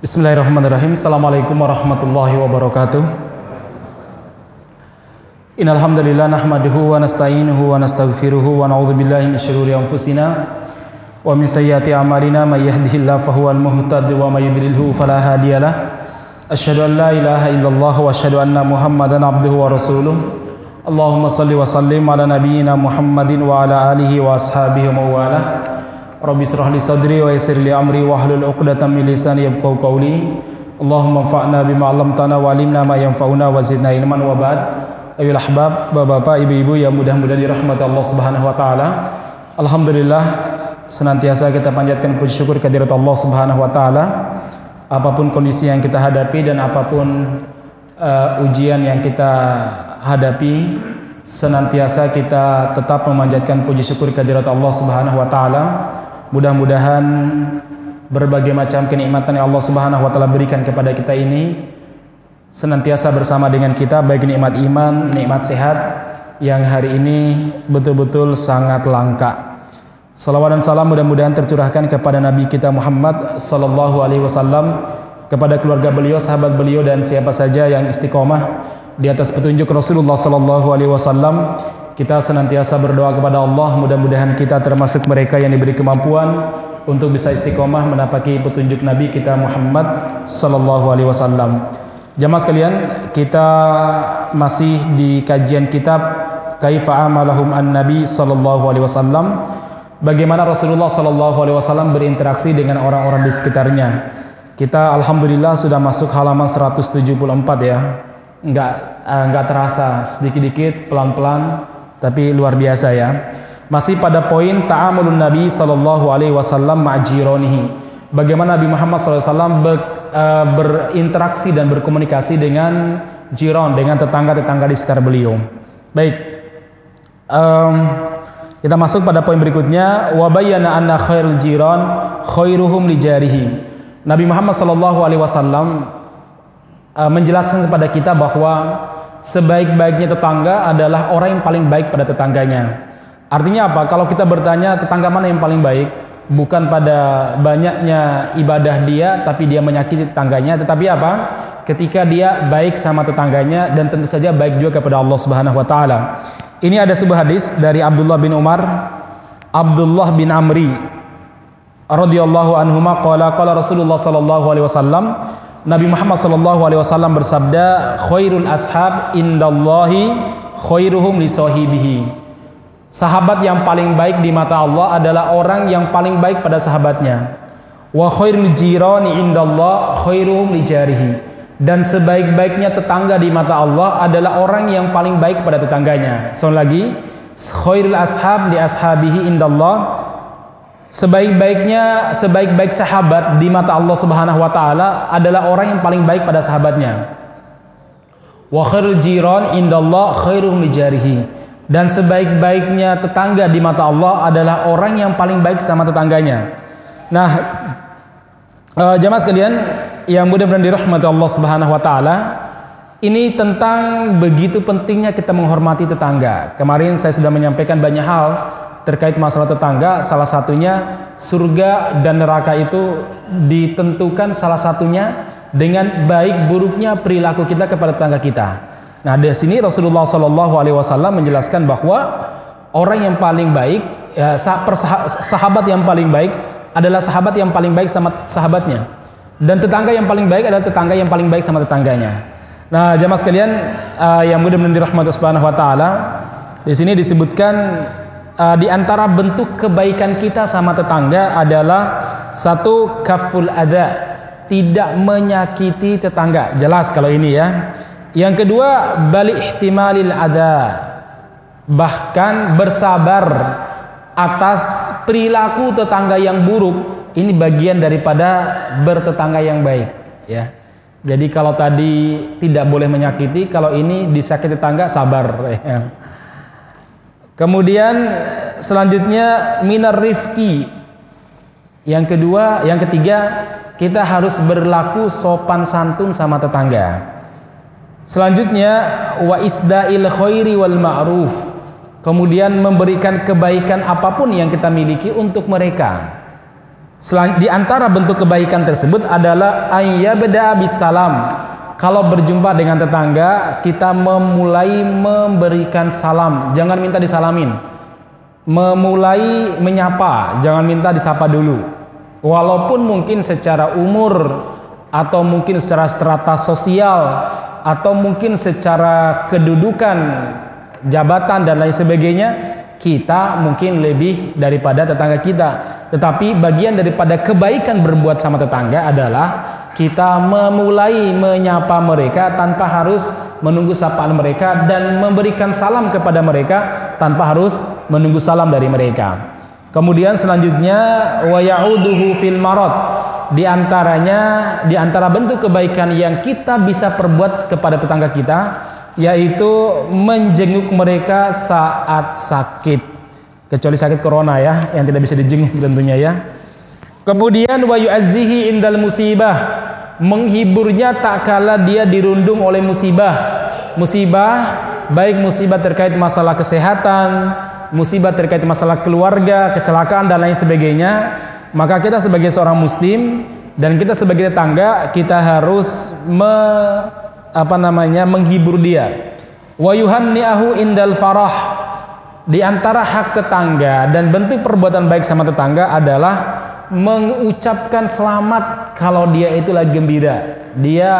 Bismillahirrahmanirrahim. Assalamualaikum warahmatullahi wabarakatuh. Innal hamdalillah nahmaduhu wa nasta'inuhu wa nastaghfiruhu wa na'udzu billahi min shururi anfusina wa min sayyiati a'malina may yahdihillahu fahuwal muhtad wa may yudlilhu fala hadiyalah. Asyhadu an la ilaha illallah wa asyhadu anna Muhammadan abduhu wa rasuluh. Allahumma salli wa sallim ala nabiyyina Muhammadin wa ala alihi wa ashabihi wa mawalah. Rabbi israh li sadri wa yassir li amri wa hlul 'uqdatam min lisani yafqahu qawli. Allahumma anfa'na bima 'allamtana wa 'allimna ma yanfa'una wa zidna ilman wa ba'd. Ayolah ahbab, bapak-bapak, ibu-ibu yang mudah-mudahan dirahmati Allah Subhanahu wa taala. Alhamdulillah senantiasa kita panjatkan puji syukur kehadirat Allah Subhanahu wa taala. Apa pun kondisi yang kita hadapi dan apa pun uh, ujian yang kita hadapi, senantiasa kita tetap memanjatkan puji syukur kehadirat Allah Subhanahu wa taala Mudah-mudahan berbagai macam kenikmatan yang Allah Subhanahu wa taala berikan kepada kita ini senantiasa bersama dengan kita baik nikmat iman, nikmat sehat yang hari ini betul-betul sangat langka. Salawat dan salam mudah-mudahan tercurahkan kepada Nabi kita Muhammad sallallahu alaihi wasallam kepada keluarga beliau, sahabat beliau dan siapa saja yang istiqomah di atas petunjuk Rasulullah sallallahu alaihi wasallam kita senantiasa berdoa kepada Allah mudah-mudahan kita termasuk mereka yang diberi kemampuan untuk bisa istiqomah menapaki petunjuk Nabi kita Muhammad sallallahu alaihi wasallam. Jamaah sekalian, kita masih di kajian kitab Kaifa amalahum an-nabi sallallahu alaihi wasallam. Bagaimana Rasulullah sallallahu alaihi wasallam berinteraksi dengan orang-orang di sekitarnya. Kita alhamdulillah sudah masuk halaman 174 ya. Enggak enggak terasa sedikit-sedikit pelan-pelan tapi luar biasa ya. Masih pada poin ta'amulun Nabi sallallahu alaihi wasallam ma'jironihi. Bagaimana Nabi Muhammad SAW ber, uh, berinteraksi dan berkomunikasi dengan jiron, dengan tetangga-tetangga di sekitar beliau. Baik, um, kita masuk pada poin berikutnya. Wabayana anna khairul jiron khairuhum li jarihi. Nabi Muhammad SAW uh, menjelaskan kepada kita bahwa sebaik-baiknya tetangga adalah orang yang paling baik pada tetangganya. Artinya apa? Kalau kita bertanya tetangga mana yang paling baik, bukan pada banyaknya ibadah dia, tapi dia menyakiti tetangganya, tetapi apa? Ketika dia baik sama tetangganya dan tentu saja baik juga kepada Allah Subhanahu wa taala. Ini ada sebuah hadis dari Abdullah bin Umar, Abdullah bin Amri radhiyallahu anhuma qala qala Rasulullah sallallahu alaihi wasallam Nabi Muhammad sallallahu alaihi wasallam bersabda, "Khairul ashab indallahi khairuhum li sahibihi." Sahabat yang paling baik di mata Allah adalah orang yang paling baik pada sahabatnya. Wa khairul jirani indallah khairuhum li jarihi. Dan sebaik-baiknya tetangga di mata Allah adalah orang yang paling baik pada tetangganya. Soal lagi, khairul ashab li ashabihi indallah Sebaik-baiknya, sebaik-baik sahabat di mata Allah Subhanahu wa taala adalah orang yang paling baik pada sahabatnya. Wa khairul jiran indallah khairum li jarihi. Dan sebaik-baiknya tetangga di mata Allah adalah orang yang paling baik sama tetangganya. Nah, uh, jamaah sekalian yang mudah-mudahan dirahmati Allah Subhanahu wa taala, ini tentang begitu pentingnya kita menghormati tetangga. Kemarin saya sudah menyampaikan banyak hal terkait masalah tetangga salah satunya surga dan neraka itu ditentukan salah satunya dengan baik buruknya perilaku kita kepada tetangga kita. Nah, di sini Rasulullah Shallallahu alaihi wasallam menjelaskan bahwa orang yang paling baik ya, sahabat yang paling baik adalah sahabat yang paling baik sama sahabatnya. Dan tetangga yang paling baik adalah tetangga yang paling baik sama tetangganya. Nah, jamaah sekalian uh, yang mudah-mudahan dirahmati Subhanahu wa taala, di sini disebutkan uh, di antara bentuk kebaikan kita sama tetangga adalah satu kaful ada tidak menyakiti tetangga. Jelas kalau ini ya. Yang kedua balik ihtimalil ada bahkan bersabar atas perilaku tetangga yang buruk. Ini bagian daripada bertetangga yang baik ya. Jadi kalau tadi tidak boleh menyakiti kalau ini disakiti tetangga sabar ya Kemudian selanjutnya minar rifki. Yang kedua, yang ketiga, kita harus berlaku sopan santun sama tetangga. Selanjutnya wa isda'il khairi wal ma'ruf. Kemudian memberikan kebaikan apa pun yang kita miliki untuk mereka. Di antara bentuk kebaikan tersebut adalah ayyabda bisalam. Kalau berjumpa dengan tetangga, kita memulai memberikan salam, jangan minta disalamin. Memulai menyapa, jangan minta disapa dulu. Walaupun mungkin secara umur atau mungkin secara strata sosial atau mungkin secara kedudukan jabatan dan lain sebagainya kita mungkin lebih daripada tetangga kita tetapi bagian daripada kebaikan berbuat sama tetangga adalah kita memulai menyapa mereka tanpa harus menunggu sapaan mereka dan memberikan salam kepada mereka tanpa harus menunggu salam dari mereka. Kemudian selanjutnya wa ya'uduhu fil marad. Di antaranya di antara bentuk kebaikan yang kita bisa perbuat kepada tetangga kita yaitu menjenguk mereka saat sakit. Kecuali sakit corona ya yang tidak bisa dijenguk tentunya ya kemudian wa yu'azzihi indal musibah menghiburnya tak kala dia dirundung oleh musibah musibah baik musibah terkait masalah kesehatan musibah terkait masalah keluarga kecelakaan dan lain sebagainya maka kita sebagai seorang muslim dan kita sebagai tetangga kita harus me, apa namanya menghibur dia. Wa yuhanni'ahu indal farah. Di antara hak tetangga dan bentuk perbuatan baik sama tetangga adalah mengucapkan selamat kalau dia itu lagi gembira. Dia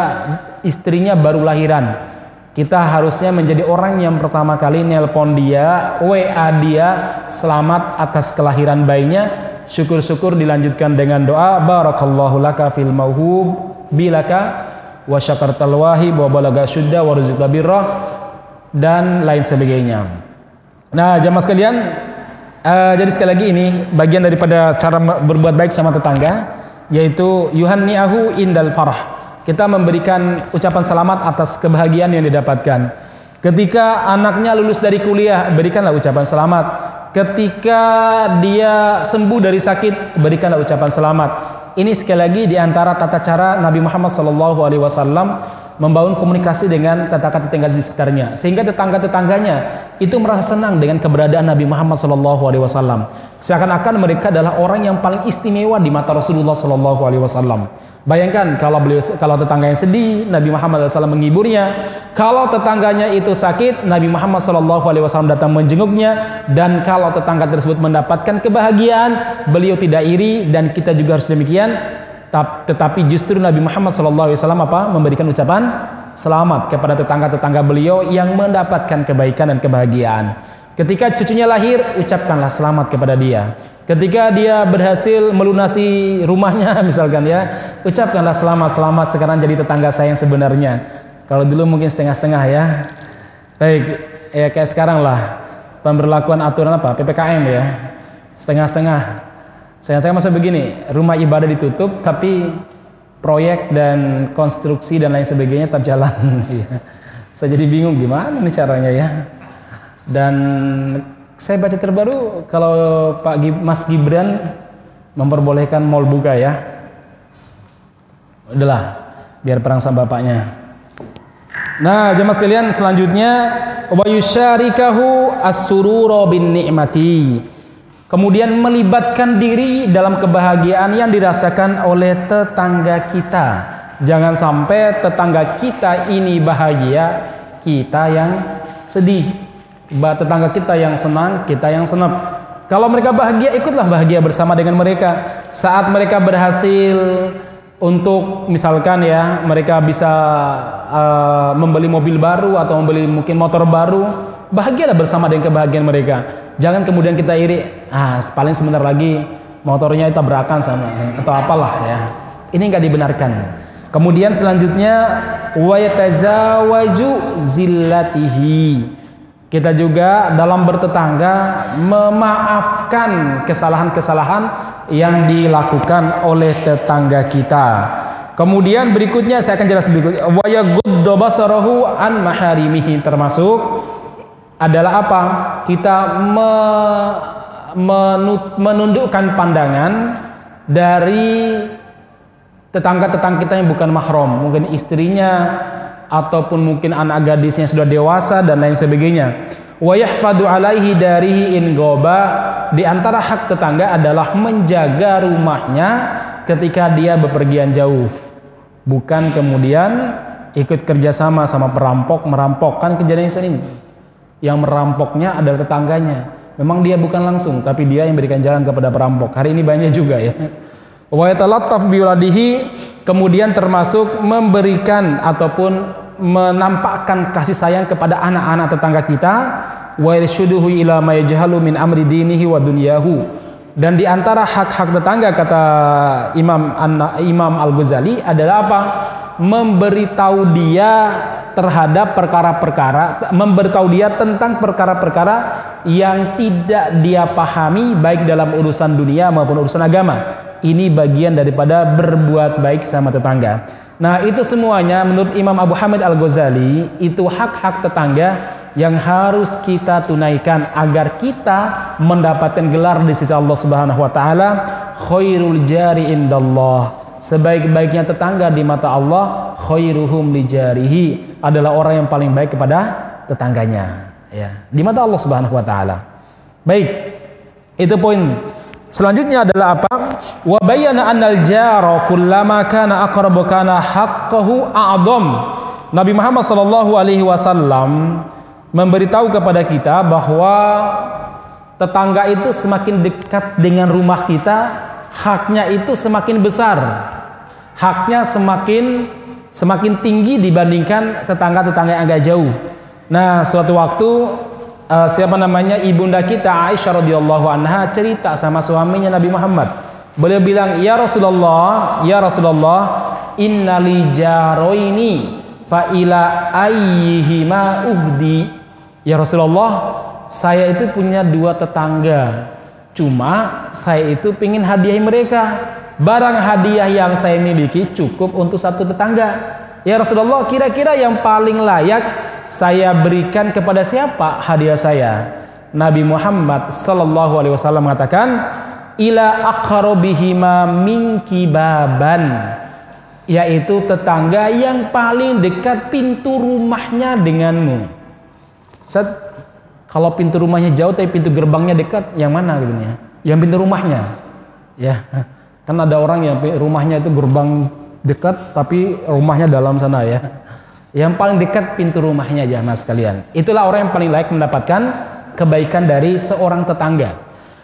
istrinya baru lahiran. Kita harusnya menjadi orang yang pertama kali nelpon dia, WA dia selamat atas kelahiran bayinya syukur-syukur dilanjutkan dengan doa barakallahu laka fil mauhub bilaka wa syakartal wahib wa balaga syudda wa dan lain sebagainya. Nah, jamaah sekalian, uh, jadi sekali lagi ini bagian daripada cara berbuat baik sama tetangga yaitu yuhanniahu indal farah. Kita memberikan ucapan selamat atas kebahagiaan yang didapatkan. Ketika anaknya lulus dari kuliah, berikanlah ucapan selamat ketika dia sembuh dari sakit berikanlah ucapan selamat ini sekali lagi di antara tata cara Nabi Muhammad SAW membangun komunikasi dengan tetangga-tetangga di sekitarnya sehingga tetangga-tetangganya itu merasa senang dengan keberadaan Nabi Muhammad SAW seakan-akan mereka adalah orang yang paling istimewa di mata Rasulullah SAW Bayangkan kalau beliau kalau tetangga yang sedih, Nabi Muhammad SAW menghiburnya. Kalau tetangganya itu sakit, Nabi Muhammad SAW datang menjenguknya. Dan kalau tetangga tersebut mendapatkan kebahagiaan, beliau tidak iri dan kita juga harus demikian. Tetapi justru Nabi Muhammad SAW apa? Memberikan ucapan selamat kepada tetangga-tetangga beliau yang mendapatkan kebaikan dan kebahagiaan. Ketika cucunya lahir, ucapkanlah selamat kepada dia. Ketika dia berhasil melunasi rumahnya misalkan ya, ucapkanlah selamat selamat sekarang jadi tetangga saya yang sebenarnya. Kalau dulu mungkin setengah-setengah ya. Baik, ya kayak sekarang lah pemberlakuan aturan apa PPKM ya. Setengah-setengah. Saya saya masih begini, rumah ibadah ditutup tapi proyek dan konstruksi dan lain sebagainya tetap jalan. Iya. Saya jadi bingung gimana nih caranya ya. Dan saya baca terbaru kalau Pak Mas Gibran memperbolehkan mall buka ya. Udahlah, biar perang sama bapaknya. Nah, jemaah sekalian selanjutnya wa yusyarikahu as-surura bin ni'mati. Kemudian melibatkan diri dalam kebahagiaan yang dirasakan oleh tetangga kita. Jangan sampai tetangga kita ini bahagia, kita yang sedih tetangga kita yang senang, kita yang senang. Kalau mereka bahagia, ikutlah bahagia bersama dengan mereka. Saat mereka berhasil untuk misalkan ya, mereka bisa uh, membeli mobil baru atau membeli mungkin motor baru, bahagialah bersama dengan kebahagiaan mereka. Jangan kemudian kita iri, ah paling sebentar lagi motornya tabrakan sama atau apalah ya. Ini nggak dibenarkan. Kemudian selanjutnya wa yatazawaju zillatihi kita juga dalam bertetangga memaafkan kesalahan-kesalahan yang dilakukan oleh tetangga kita. Kemudian berikutnya saya akan jelas berikutnya wa an maharimihi termasuk adalah apa? Kita me, menundukkan pandangan dari tetangga-tetangga kita yang bukan mahram, mungkin istrinya, ataupun mungkin anak gadisnya sudah dewasa dan lain sebagainya. Wa yahfadu alaihi darihi in goba di antara hak tetangga adalah menjaga rumahnya ketika dia bepergian jauh. Bukan kemudian ikut kerjasama sama perampok, merampok. Kan kejadian ini. Yang merampoknya adalah tetangganya. Memang dia bukan langsung, tapi dia yang berikan jalan kepada perampok. Hari ini banyak juga ya. Wa yatalattaf biuladihi kemudian termasuk memberikan ataupun menampakkan kasih sayang kepada anak-anak tetangga kita wa irshuduhu ila ma yajhalu min amri dinihi wa dunyahu dan di antara hak-hak tetangga kata Imam Imam Al-Ghazali adalah apa? memberitahu dia terhadap perkara-perkara memberitahu dia tentang perkara-perkara yang tidak dia pahami baik dalam urusan dunia maupun urusan agama. Ini bagian daripada berbuat baik sama tetangga. Nah, itu semuanya menurut Imam Abu Hamid Al-Ghazali itu hak-hak tetangga yang harus kita tunaikan agar kita mendapatkan gelar di sisi Allah Subhanahu wa taala khairul jari indallah. Sebaik-baiknya tetangga di mata Allah khairuhum li jarihi adalah orang yang paling baik kepada tetangganya ya di mata Allah Subhanahu wa taala. Baik. Itu poin Selanjutnya adalah apa? Wa bayyana annal jara kullama kana aqrabu kana haqqahu a'dham. Nabi Muhammad sallallahu alaihi wasallam memberitahu kepada kita bahwa tetangga itu semakin dekat dengan rumah kita, haknya itu semakin besar. Haknya semakin semakin tinggi dibandingkan tetangga-tetangga yang agak jauh. Nah, suatu waktu uh, siapa namanya ibunda kita Aisyah radhiyallahu anha cerita sama suaminya Nabi Muhammad. Beliau bilang, "Ya Rasulullah, ya Rasulullah, innali jaroini fa ila ayyihima uhdi." Ya Rasulullah, saya itu punya dua tetangga. Cuma saya itu pingin hadiah mereka. Barang hadiah yang saya miliki cukup untuk satu tetangga. Ya Rasulullah, kira-kira yang paling layak saya berikan kepada siapa hadiah saya? Nabi Muhammad sallallahu alaihi wasallam mengatakan, ila aqrabihima minki baban yaitu tetangga yang paling dekat pintu rumahnya denganmu. Kalau pintu rumahnya jauh tapi pintu gerbangnya dekat, yang mana gitu ya? Yang pintu rumahnya. Ya. Kan ada orang yang rumahnya itu gerbang dekat tapi rumahnya dalam sana ya. Yang paling dekat pintu rumahnya jamaah sekalian. Itulah orang yang paling layak mendapatkan kebaikan dari seorang tetangga.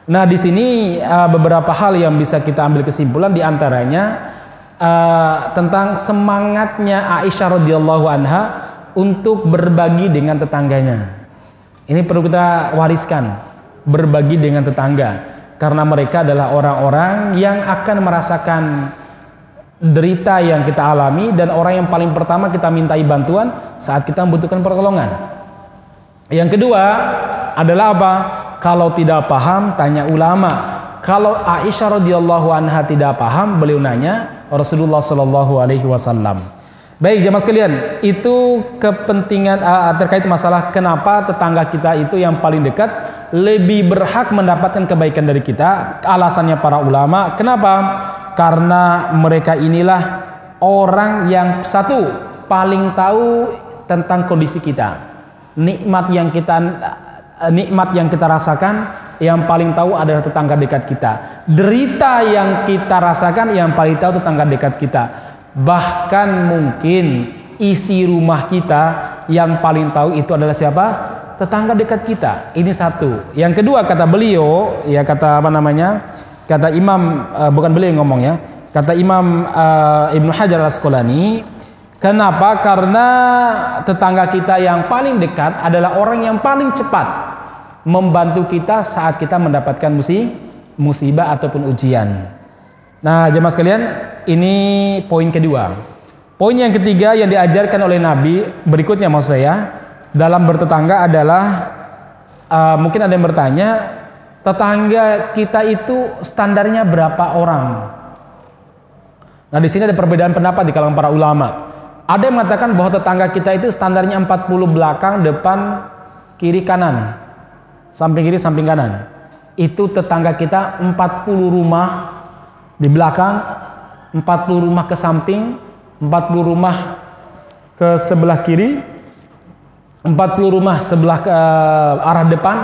Nah, di sini uh, beberapa hal yang bisa kita ambil kesimpulan di antaranya uh, tentang semangatnya Aisyah radhiyallahu anha untuk berbagi dengan tetangganya. Ini perlu kita wariskan, berbagi dengan tetangga karena mereka adalah orang-orang yang akan merasakan derita yang kita alami dan orang yang paling pertama kita mintai bantuan saat kita membutuhkan pertolongan. Yang kedua adalah apa? Kalau tidak paham tanya ulama. Kalau Aisyah radhiyallahu anha tidak paham, beliau nanya Rasulullah sallallahu alaihi wasallam. Baik jemaah sekalian, itu kepentingan uh, terkait masalah kenapa tetangga kita itu yang paling dekat lebih berhak mendapatkan kebaikan dari kita. Alasannya para ulama, kenapa? karena mereka inilah orang yang satu paling tahu tentang kondisi kita nikmat yang kita eh, nikmat yang kita rasakan yang paling tahu adalah tetangga dekat kita derita yang kita rasakan yang paling tahu tetangga dekat kita bahkan mungkin isi rumah kita yang paling tahu itu adalah siapa tetangga dekat kita ini satu yang kedua kata beliau ya kata apa namanya Kata Imam uh, bukan beliau yang ngomong ya. Kata Imam uh, Ibnu Hajar Asqalani, kenapa? Karena tetangga kita yang paling dekat adalah orang yang paling cepat membantu kita saat kita mendapatkan musibah, musibah ataupun ujian. Nah, jemaah sekalian, ini poin kedua. Poin yang ketiga yang diajarkan oleh Nabi berikutnya maksud saya dalam bertetangga adalah uh, mungkin ada yang bertanya tetangga kita itu standarnya berapa orang? Nah, di sini ada perbedaan pendapat di kalangan para ulama. Ada yang mengatakan bahwa tetangga kita itu standarnya 40 belakang, depan, kiri, kanan. Samping kiri, samping kanan. Itu tetangga kita 40 rumah di belakang, 40 rumah ke samping, 40 rumah ke sebelah kiri, 40 rumah sebelah ke arah depan,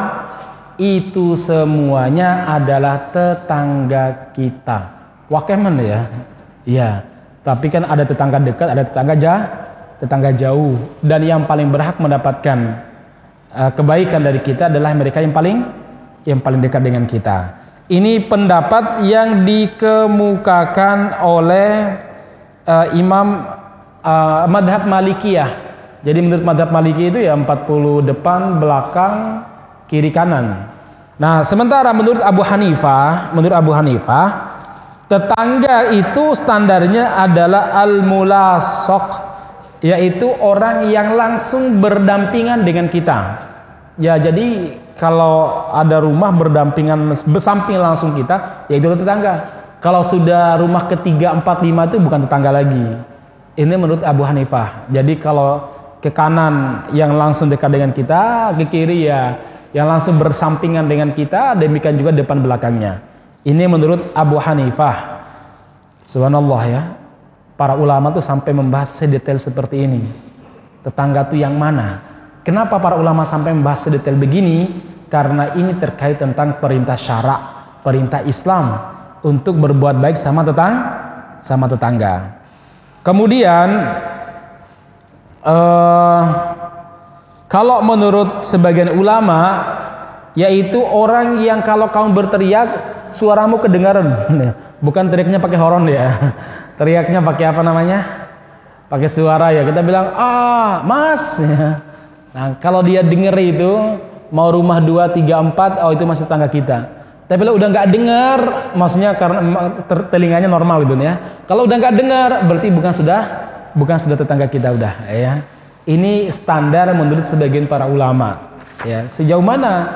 itu semuanya adalah tetangga kita. Wakeman ya. Iya. Tapi kan ada tetangga dekat, ada tetangga jauh, tetangga jauh dan yang paling berhak mendapatkan uh, kebaikan dari kita adalah mereka yang paling yang paling dekat dengan kita. Ini pendapat yang dikemukakan oleh uh, Imam uh, Madhab Malikiyah. Jadi menurut Madhab Maliki itu ya 40 depan, belakang, kiri kanan. Nah, sementara menurut Abu Hanifah, menurut Abu Hanifah, tetangga itu standarnya adalah al-mulasok, yaitu orang yang langsung berdampingan dengan kita. Ya, jadi kalau ada rumah berdampingan bersamping langsung kita, ya itu tetangga. Kalau sudah rumah ketiga, empat, lima itu bukan tetangga lagi. Ini menurut Abu Hanifah. Jadi kalau ke kanan yang langsung dekat dengan kita, ke kiri ya yang langsung bersampingan dengan kita, demikian juga depan belakangnya. Ini menurut Abu Hanifah. Subhanallah ya. Para ulama tuh sampai membahas sedetail seperti ini. Tetangga tuh yang mana? Kenapa para ulama sampai membahas sedetail begini? Karena ini terkait tentang perintah syarak, perintah Islam untuk berbuat baik sama tetangga, sama tetangga. Kemudian uh, kalau menurut sebagian ulama yaitu orang yang kalau kamu berteriak suaramu kedengaran. Bukan teriaknya pakai horon ya. Teriaknya pakai apa namanya? Pakai suara ya. Kita bilang ah mas nah kalau dia denger itu mau rumah dua tiga empat oh itu masih tangga kita tapi kalau udah nggak dengar maksudnya karena telinganya normal gitu ya kalau udah nggak dengar berarti bukan sudah bukan sudah tetangga kita udah ya. Ini standar menurut sebagian para ulama. Ya, sejauh mana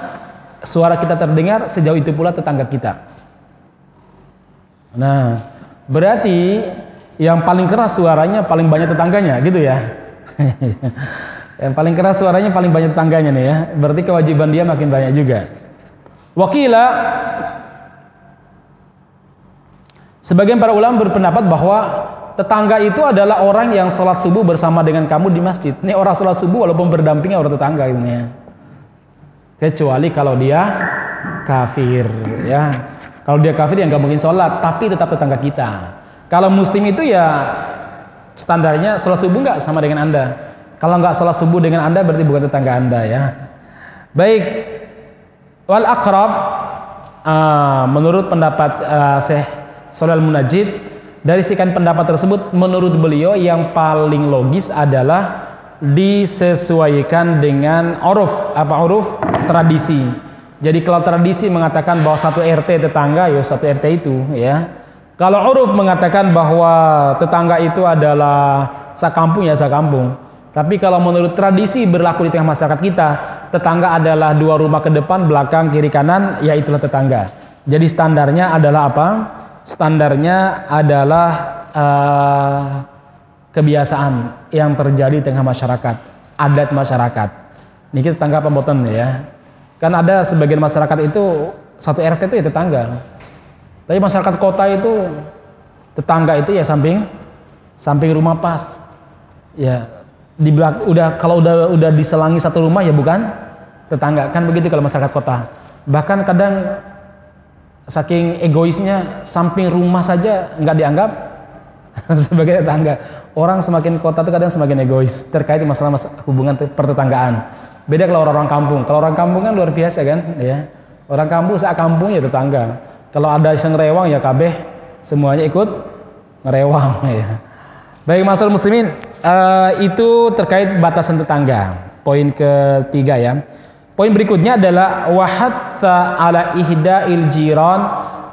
suara kita terdengar, sejauh itu pula tetangga kita. Nah, berarti yang paling keras suaranya paling banyak tetangganya, gitu ya. yang paling keras suaranya paling banyak tetangganya nih ya. Berarti kewajiban dia makin banyak juga. Wakila Sebagian para ulama berpendapat bahwa tetangga itu adalah orang yang sholat subuh bersama dengan kamu di masjid. Ini orang sholat subuh walaupun berdampingnya orang tetangga gitu ya. Kecuali kalau dia kafir ya. Kalau dia kafir ya nggak mungkin sholat, tapi tetap tetangga kita. Kalau muslim itu ya standarnya sholat subuh nggak sama dengan anda. Kalau nggak sholat subuh dengan anda berarti bukan tetangga anda ya. Baik, wal akrab uh, menurut pendapat uh, Syekh Solal Munajid dari sekian pendapat tersebut menurut beliau yang paling logis adalah disesuaikan dengan uruf apa uruf tradisi. Jadi kalau tradisi mengatakan bahwa satu RT tetangga ya satu RT itu ya. Kalau uruf mengatakan bahwa tetangga itu adalah sakampung ya sakampung. Tapi kalau menurut tradisi berlaku di tengah masyarakat kita, tetangga adalah dua rumah ke depan, belakang, kiri, kanan, ya itulah tetangga. Jadi standarnya adalah apa? standarnya adalah uh, kebiasaan yang terjadi di tengah masyarakat, adat masyarakat. Ini kita tanggapan boten ya. Kan ada sebagian masyarakat itu satu RT itu ya tetangga. Tapi masyarakat kota itu tetangga itu ya samping samping rumah pas. Ya, di belak udah kalau udah udah diselangi satu rumah ya bukan tetangga kan begitu kalau masyarakat kota. Bahkan kadang saking egoisnya samping rumah saja nggak dianggap sebagai tetangga. Orang semakin kota itu kadang semakin egois terkait masalah, masalah hubungan pertetanggaan. Beda kalau orang, orang kampung. Kalau orang kampung kan luar biasa kan, ya. Orang kampung saat kampung ya tetangga. Kalau ada yang ngerewang ya kabeh semuanya ikut ngerewang ya. Baik masalah muslimin, uh, itu terkait batasan tetangga. Poin ketiga ya. Poin berikutnya adalah wahatha ala ihda'il jiran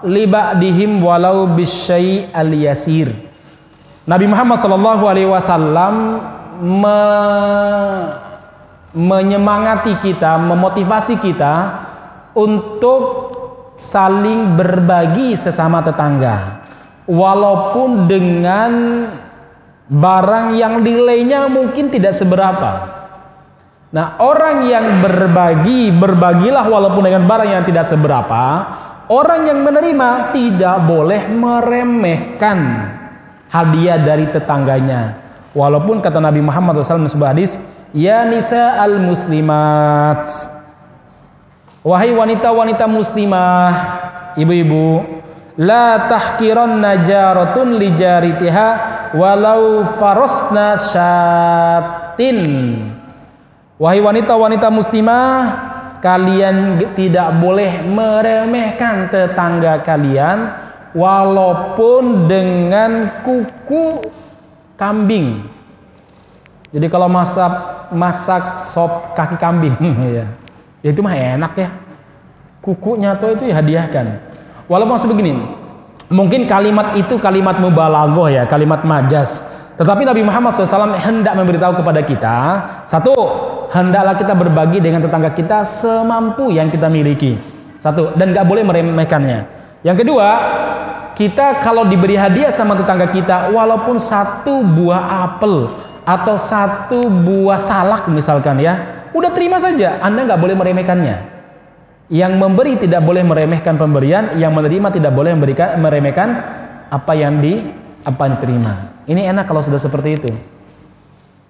liba'dihim walau bisyai al yasir. Nabi Muhammad sallallahu alaihi wasallam me menyemangati kita, memotivasi kita untuk saling berbagi sesama tetangga. Walaupun dengan barang yang nilainya mungkin tidak seberapa. Nah, orang yang berbagi, berbagilah walaupun dengan barang yang tidak seberapa. Orang yang menerima tidak boleh meremehkan hadiah dari tetangganya. Walaupun kata Nabi Muhammad SAW sebuah hadis, Ya nisa al muslimat Wahai wanita-wanita muslimah, ibu-ibu, la tahkiran najaratun li jaritiha walau farosna syatin. Wahai wanita-wanita muslimah, kalian tidak boleh meremehkan tetangga kalian walaupun dengan kuku kambing. Jadi kalau masak masak sop kaki kambing ya ya itu mah enak ya kukunya tuh itu ya hadiahkan walaupun maksud begini mungkin kalimat itu kalimat mubalaghah ya kalimat majas. Tetapi Nabi Muhammad SAW hendak memberitahu kepada kita satu hendaklah kita berbagi dengan tetangga kita semampu yang kita miliki. Satu dan gak boleh meremehkannya. Yang kedua kita kalau diberi hadiah sama tetangga kita walaupun satu buah apel atau satu buah salak misalkan ya Udah terima saja, Anda nggak boleh meremehkannya. Yang memberi tidak boleh meremehkan pemberian, yang menerima tidak boleh memberikan meremehkan apa yang di apa yang diterima. Ini enak kalau sudah seperti itu.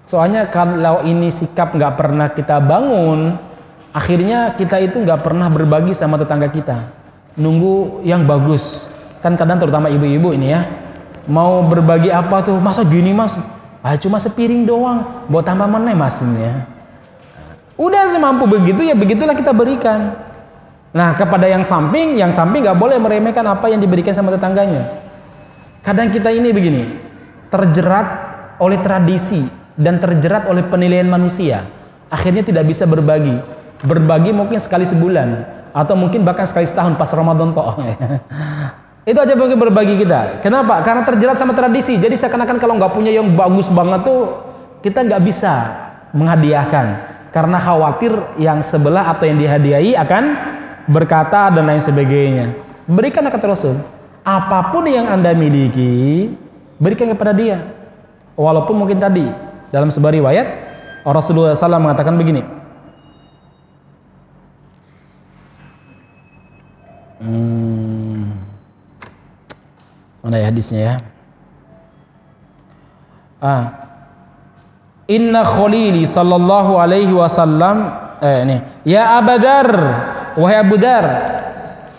Soalnya kalau ini sikap nggak pernah kita bangun, akhirnya kita itu nggak pernah berbagi sama tetangga kita. Nunggu yang bagus. Kan kadang terutama ibu-ibu ini ya, mau berbagi apa tuh? Masa gini mas? Ah, cuma sepiring doang, buat tambah mana masnya? Udah semampu begitu ya begitulah kita berikan. Nah kepada yang samping, yang samping nggak boleh meremehkan apa yang diberikan sama tetangganya. Kadang kita ini begini, terjerat oleh tradisi dan terjerat oleh penilaian manusia. Akhirnya tidak bisa berbagi. Berbagi mungkin sekali sebulan atau mungkin bahkan sekali setahun pas Ramadan toh. Itu aja mungkin berbagi kita. Kenapa? Karena terjerat sama tradisi. Jadi seakan-akan kalau nggak punya yang bagus banget tuh kita nggak bisa menghadiahkan karena khawatir yang sebelah atau yang dihadiahi akan berkata dan lain sebagainya. Berikan kata Rasul, apa pun yang Anda miliki, berikan kepada dia. Walaupun mungkin tadi dalam sebuah riwayat Rasulullah SAW mengatakan begini. Hmm, mana ya hadisnya ya? Ah, Inna khalili sallallahu alaihi wasallam eh ini ya Abadar wahai Abu Dar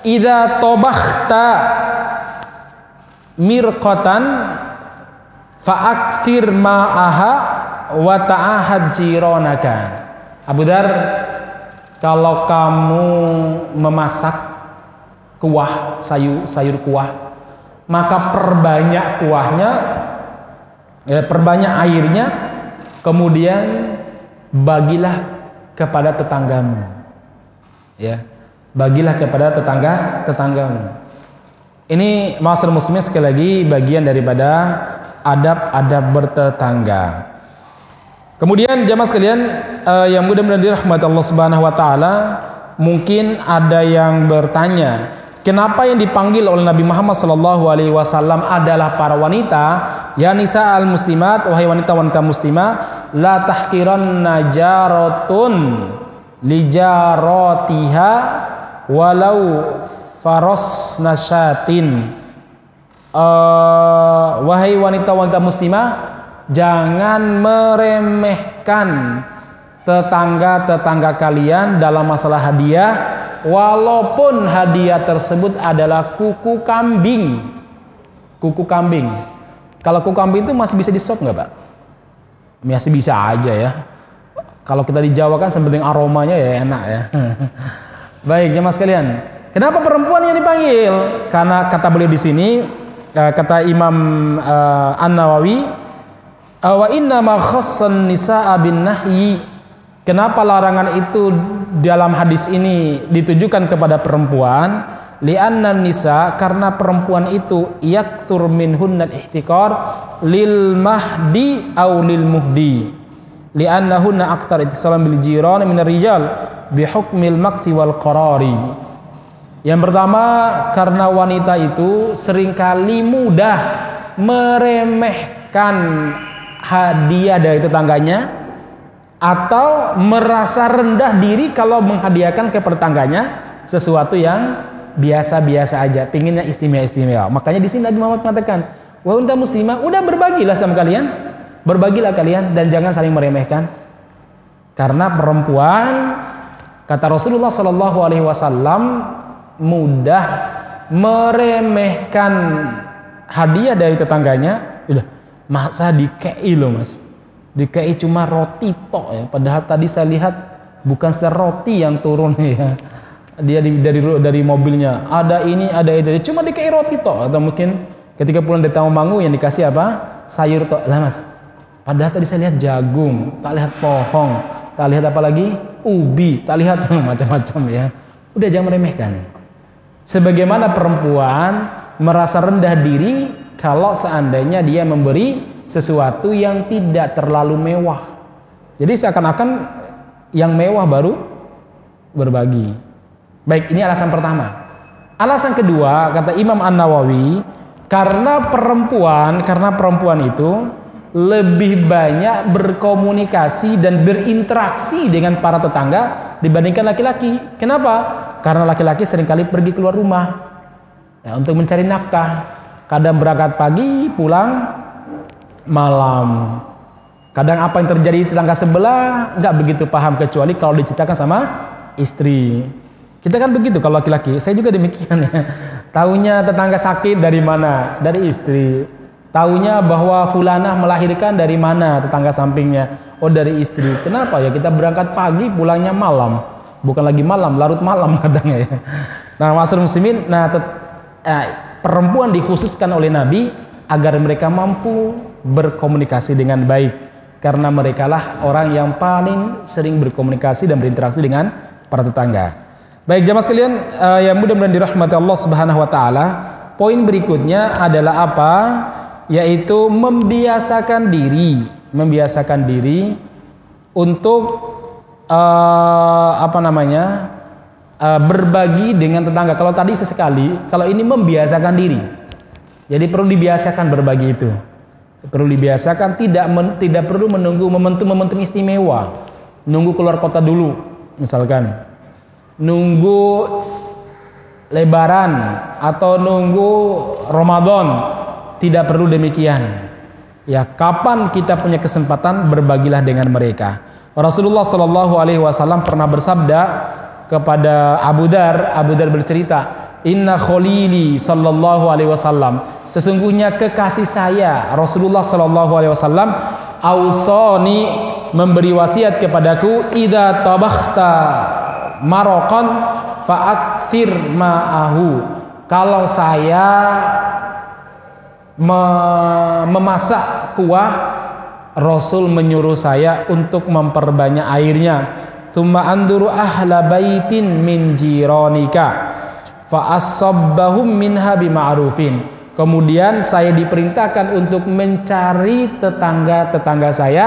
idza tabakhta mirqatan fa'akthir ma'aha wa ta'ahad jironaka Abu Dar kalau kamu memasak kuah sayur sayur kuah maka perbanyak kuahnya ya, perbanyak airnya Kemudian bagilah kepada tetanggamu. Ya. Bagilah kepada tetangga tetanggamu. Ini masalah muslimnya sekali lagi bagian daripada adab-adab bertetangga. Kemudian jamaah sekalian uh, yang mudah-mudahan dirahmati Allah Subhanahu wa taala, mungkin ada yang bertanya, Kenapa yang dipanggil oleh Nabi Muhammad sallallahu alaihi wasallam adalah para wanita? Ya nisa al muslimat, wahai wanita-wanita muslimah, la tahkiran najaratun lijaratiha walau faros nasyatin. Uh, wahai wanita-wanita muslimah, jangan meremehkan tetangga-tetangga kalian dalam masalah hadiah walaupun hadiah tersebut adalah kuku kambing. Kuku kambing. Kalau kuku kambing itu masih bisa di sop nggak pak? Masih bisa aja ya kalau kita di Jawa kan sebenarnya aromanya ya enak ya baik jemaah sekalian kenapa perempuan yang dipanggil karena kata beliau di sini eh, kata Imam uh, An Nawawi wa inna ma khassan nisaa bin nahyi Kenapa larangan itu dalam hadis ini ditujukan kepada perempuan? Lianna nisa karena perempuan itu yaktur minhunnal ihtikar lil mahdi au lil muhdi. Liannahunna aktar ittisalam bil jiran min rijal bi hukmil makti wal qarari. Yang pertama karena wanita itu sering kali mudah meremehkan hadiah dari tetangganya atau merasa rendah diri kalau menghadiahkan ke pertangganya sesuatu yang biasa-biasa aja, pinginnya istimewa-istimewa. Makanya di sini Nabi Muhammad mengatakan, "Wahai wanita muslimah, udah berbagilah sama kalian, berbagilah kalian dan jangan saling meremehkan." Karena perempuan Kata Rasulullah Shallallahu Alaihi Wasallam mudah meremehkan hadiah dari tetangganya. Udah, masa dikei loh mas. Dikei cuma roti tok ya. Padahal tadi saya lihat bukan sekedar roti yang turun ya. Dia dari dari, mobilnya ada ini ada itu. Cuma dikei roti tok atau mungkin ketika pulang dari Tawangmangu yang dikasih apa? Sayur tok. Lah mas. Padahal tadi saya lihat jagung, tak lihat pohon, tak lihat apa lagi? ubi, tak lihat macam-macam ya. Udah jangan meremehkan. Sebagaimana perempuan merasa rendah diri kalau seandainya dia memberi sesuatu yang tidak terlalu mewah. Jadi seakan-akan yang mewah baru berbagi. Baik, ini alasan pertama. Alasan kedua, kata Imam An-Nawawi, karena perempuan, karena perempuan itu lebih banyak berkomunikasi dan berinteraksi dengan para tetangga dibandingkan laki-laki. Kenapa? Karena laki-laki sering kali pergi keluar rumah ya, untuk mencari nafkah. Kadang berangkat pagi, pulang malam. Kadang apa yang terjadi di tetangga sebelah nggak begitu paham kecuali kalau diceritakan sama istri. Kita kan begitu kalau laki-laki. Saya juga demikian ya. Tahunya tetangga sakit dari mana? Dari istri. Taunya bahwa fulanah melahirkan dari mana tetangga sampingnya? Oh dari istri. Kenapa ya kita berangkat pagi pulangnya malam? Bukan lagi malam, larut malam kadang ya. Nah, maksud muslimin, nah eh, perempuan dikhususkan oleh Nabi agar mereka mampu berkomunikasi dengan baik karena mereka lah orang yang paling sering berkomunikasi dan berinteraksi dengan para tetangga. Baik jamaah sekalian uh, yang mudah-mudahan dirahmati Allah Subhanahu wa taala, poin berikutnya adalah apa? Yaitu membiasakan diri, membiasakan diri untuk uh, apa namanya uh, berbagi dengan tetangga. Kalau tadi sesekali, kalau ini membiasakan diri. Jadi perlu dibiasakan berbagi itu. Perlu dibiasakan tidak men, tidak perlu menunggu momentum-momentum istimewa. Nunggu keluar kota dulu, misalkan. Nunggu lebaran atau nunggu Ramadan tidak perlu demikian. Ya, kapan kita punya kesempatan berbagilah dengan mereka. Rasulullah Shallallahu Alaihi Wasallam pernah bersabda kepada Abu Dar, Abu Dar bercerita, Inna kholili Sallallahu Alaihi Wasallam, sesungguhnya kekasih saya Rasulullah Shallallahu Alaihi Wasallam, ausoni memberi wasiat kepadaku, ida tabakhta marokan faakfir ma'ahu. Kalau saya memasak kuah Rasul menyuruh saya untuk memperbanyak airnya. Thumma anduru ahla baitin min jironika fa asabbahum minha bima'rufin. Kemudian saya diperintahkan untuk mencari tetangga-tetangga saya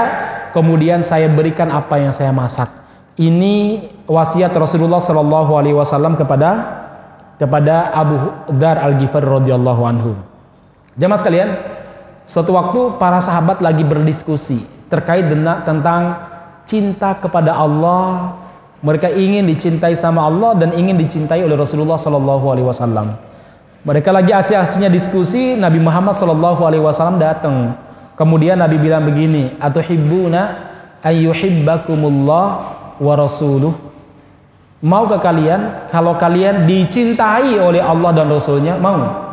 kemudian saya berikan apa yang saya masak. Ini wasiat Rasulullah Shallallahu alaihi wasallam kepada kepada Abu Dar Al-Ghifari radhiyallahu anhu Jamaah sekalian, suatu waktu para sahabat lagi berdiskusi terkait tentang cinta kepada Allah. Mereka ingin dicintai sama Allah dan ingin dicintai oleh Rasulullah Sallallahu Alaihi Wasallam. Mereka lagi asih-asihnya diskusi, Nabi Muhammad Sallallahu Alaihi Wasallam datang. Kemudian Nabi bilang begini, atau hibbuna ayyuhibbakumullah wa rasuluh. Maukah kalian kalau kalian dicintai oleh Allah dan Rasulnya? Mau?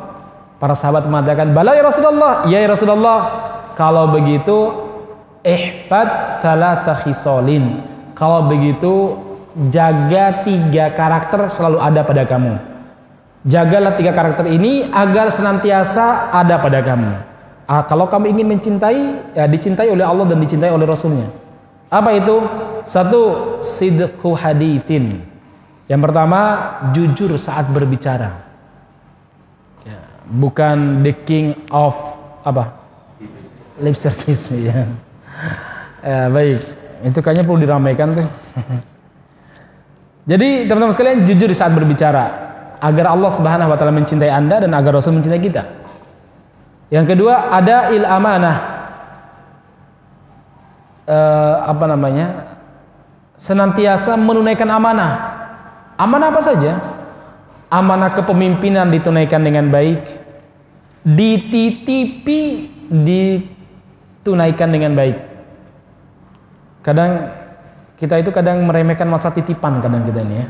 Para sahabat mengatakan, "Bala ya Rasulullah." Ya, ya Rasulullah. Kalau begitu, ihfad thalatha khisalin. Kalau begitu, jaga tiga karakter selalu ada pada kamu. Jagalah tiga karakter ini agar senantiasa ada pada kamu. Ah, kalau kamu ingin mencintai, ya dicintai oleh Allah dan dicintai oleh Rasulnya. Apa itu? Satu, sidqu hadithin. Yang pertama, jujur saat berbicara bukan the king of apa lip service ya. ya baik itu kayaknya perlu diramaikan tuh jadi teman-teman sekalian jujur di saat berbicara agar Allah Subhanahu wa taala mencintai Anda dan agar Rasul mencintai kita. Yang kedua ada il amanah. Uh, apa namanya? Senantiasa menunaikan amanah. Amanah apa saja? Amanah kepemimpinan ditunaikan dengan baik, dititipi ditunaikan dengan baik. Kadang kita itu kadang meremehkan masa titipan kadang kita ini ya.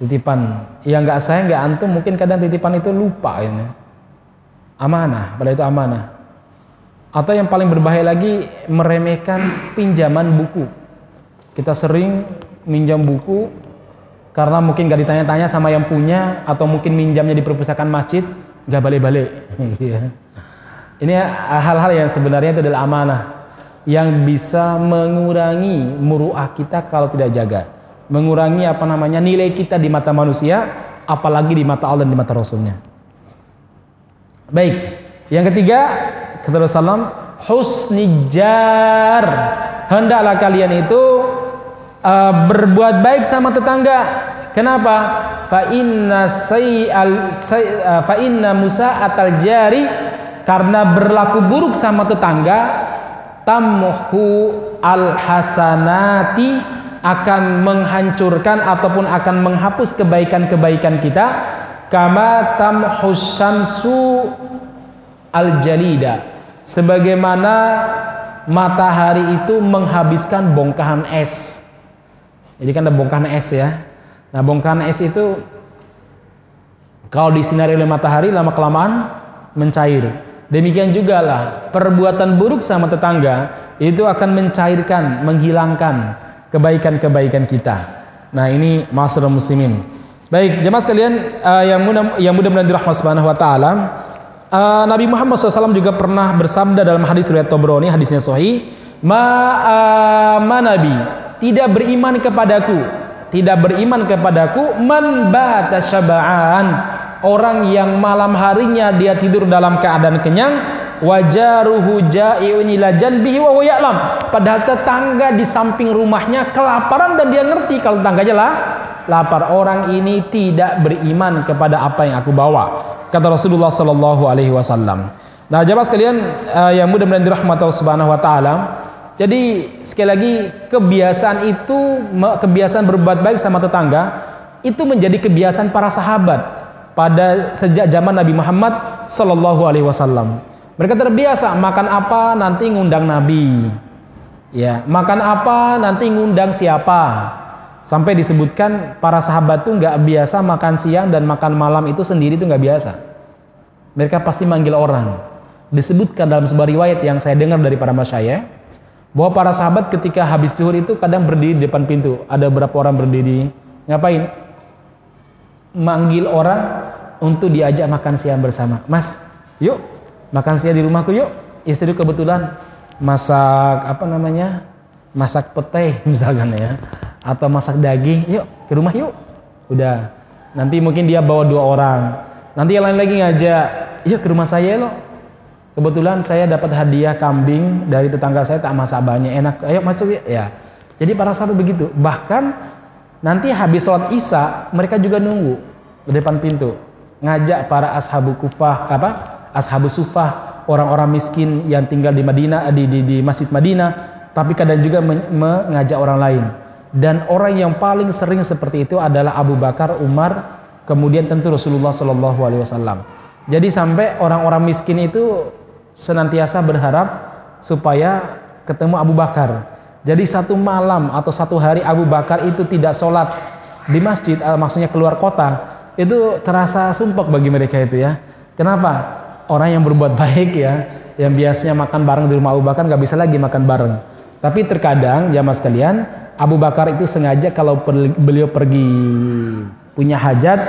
Titipan. yang nggak saya nggak antum mungkin kadang titipan itu lupa ini. Amanah, pada itu amanah. Atau yang paling berbahaya lagi meremehkan pinjaman buku. Kita sering minjam buku karena mungkin gak ditanya-tanya sama yang punya atau mungkin minjamnya di perpustakaan masjid nggak balik-balik. Iya. Ini hal-hal yang sebenarnya itu adalah amanah yang bisa mengurangi muruah kita kalau tidak jaga. Mengurangi apa namanya nilai kita di mata manusia, apalagi di mata Allah dan di mata Rasulnya. Baik, yang ketiga kata Rasulullah husnijar hendaklah kalian itu uh, berbuat baik sama tetangga. Kenapa? Fa inna sayal say, uh, fa inna musa atal jari karena berlaku buruk sama tetangga tamhu al hasanati akan menghancurkan ataupun akan menghapus kebaikan-kebaikan kita kama tamhus al jalida sebagaimana matahari itu menghabiskan bongkahan es jadi kan ada bongkahan es ya nah bongkahan es itu kalau disinari oleh matahari lama kelamaan mencair Demikian juga lah perbuatan buruk sama tetangga itu akan mencairkan, menghilangkan kebaikan-kebaikan kita. Nah, ini masalah muslimin. Baik, jemaah sekalian uh, yang mudah yang mudah-mudahan dirahmati Subhanahu wa taala. Uh, Nabi Muhammad SAW juga pernah bersabda dalam hadis riwayat Tobroni, hadisnya sahih, "Ma uh, tidak beriman kepadaku, tidak beriman kepadaku man bata syaba'an." orang yang malam harinya dia tidur dalam keadaan kenyang wajaruhu ja'iun janbihi wa ya'lam. Padahal tetangga di samping rumahnya kelaparan dan dia ngerti kalau tetangganya lah lapar. Orang ini tidak beriman kepada apa yang aku bawa kata Rasulullah sallallahu alaihi wasallam. Nah jemaah sekalian uh, yang mudah-mudahan dirahmati Allah Subhanahu wa taala jadi sekali lagi kebiasaan itu kebiasaan berbuat baik sama tetangga itu menjadi kebiasaan para sahabat pada sejak zaman Nabi Muhammad Sallallahu Alaihi Wasallam. Mereka terbiasa makan apa nanti ngundang Nabi, ya makan apa nanti ngundang siapa. Sampai disebutkan para sahabat tuh nggak biasa makan siang dan makan malam itu sendiri tuh nggak biasa. Mereka pasti manggil orang. Disebutkan dalam sebuah riwayat yang saya dengar dari para masyayikh bahwa para sahabat ketika habis zuhur itu kadang berdiri di depan pintu. Ada berapa orang berdiri ngapain? manggil orang untuk diajak makan siang bersama. Mas, yuk makan siang di rumahku yuk. Istri kebetulan masak apa namanya? Masak pete misalkan ya. Atau masak daging, yuk ke rumah yuk. Udah. Nanti mungkin dia bawa dua orang. Nanti yang lain lagi ngajak, yuk ke rumah saya loh. Kebetulan saya dapat hadiah kambing dari tetangga saya tak masak banyak enak. Ayo masuk ya. ya. Jadi para sahabat begitu. Bahkan Nanti habis sholat isya mereka juga nunggu di depan pintu ngajak para ashabu kufah apa ashabu sufah orang-orang miskin yang tinggal di Madinah di, di, di masjid Madinah tapi kadang juga mengajak orang lain dan orang yang paling sering seperti itu adalah Abu Bakar Umar kemudian tentu Rasulullah Shallallahu Alaihi Wasallam jadi sampai orang-orang miskin itu senantiasa berharap supaya ketemu Abu Bakar jadi satu malam atau satu hari Abu Bakar itu tidak sholat di masjid, uh, maksudnya keluar kota, itu terasa sumpah bagi mereka itu ya. Kenapa? Orang yang berbuat baik ya, yang biasanya makan bareng di rumah Abu Bakar nggak bisa lagi makan bareng. Tapi terkadang ya mas kalian, Abu Bakar itu sengaja kalau beliau pergi punya hajat,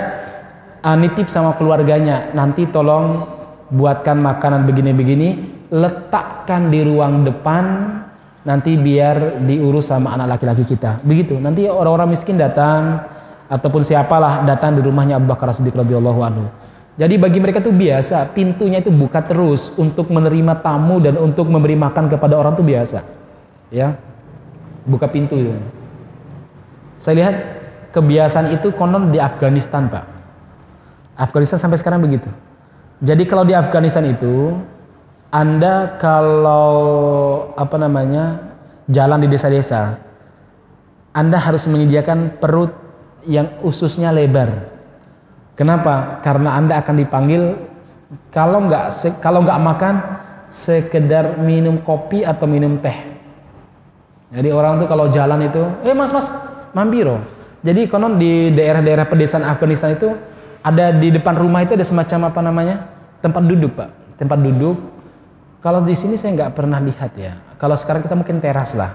uh, nitip sama keluarganya, nanti tolong buatkan makanan begini-begini, letakkan di ruang depan nanti biar diurus sama anak laki-laki kita. Begitu. Nanti orang-orang miskin datang ataupun siapalah datang di rumahnya Abu Bakar Siddiq radhiyallahu anhu. Jadi bagi mereka itu biasa, pintunya itu buka terus untuk menerima tamu dan untuk memberi makan kepada orang itu biasa. Ya. Buka pintu ya. Saya lihat kebiasaan itu konon di Afghanistan, Pak. Afghanistan sampai sekarang begitu. Jadi kalau di Afghanistan itu anda kalau apa namanya jalan di desa-desa, Anda harus menyediakan perut yang ususnya lebar. Kenapa? Karena Anda akan dipanggil kalau nggak kalau nggak makan sekedar minum kopi atau minum teh. Jadi orang tuh kalau jalan itu, eh mas mas mampiro. Jadi konon di daerah-daerah pedesaan Afghanistan itu ada di depan rumah itu ada semacam apa namanya tempat duduk pak, tempat duduk. Kalau di sini saya nggak pernah lihat ya. Kalau sekarang kita mungkin teras lah.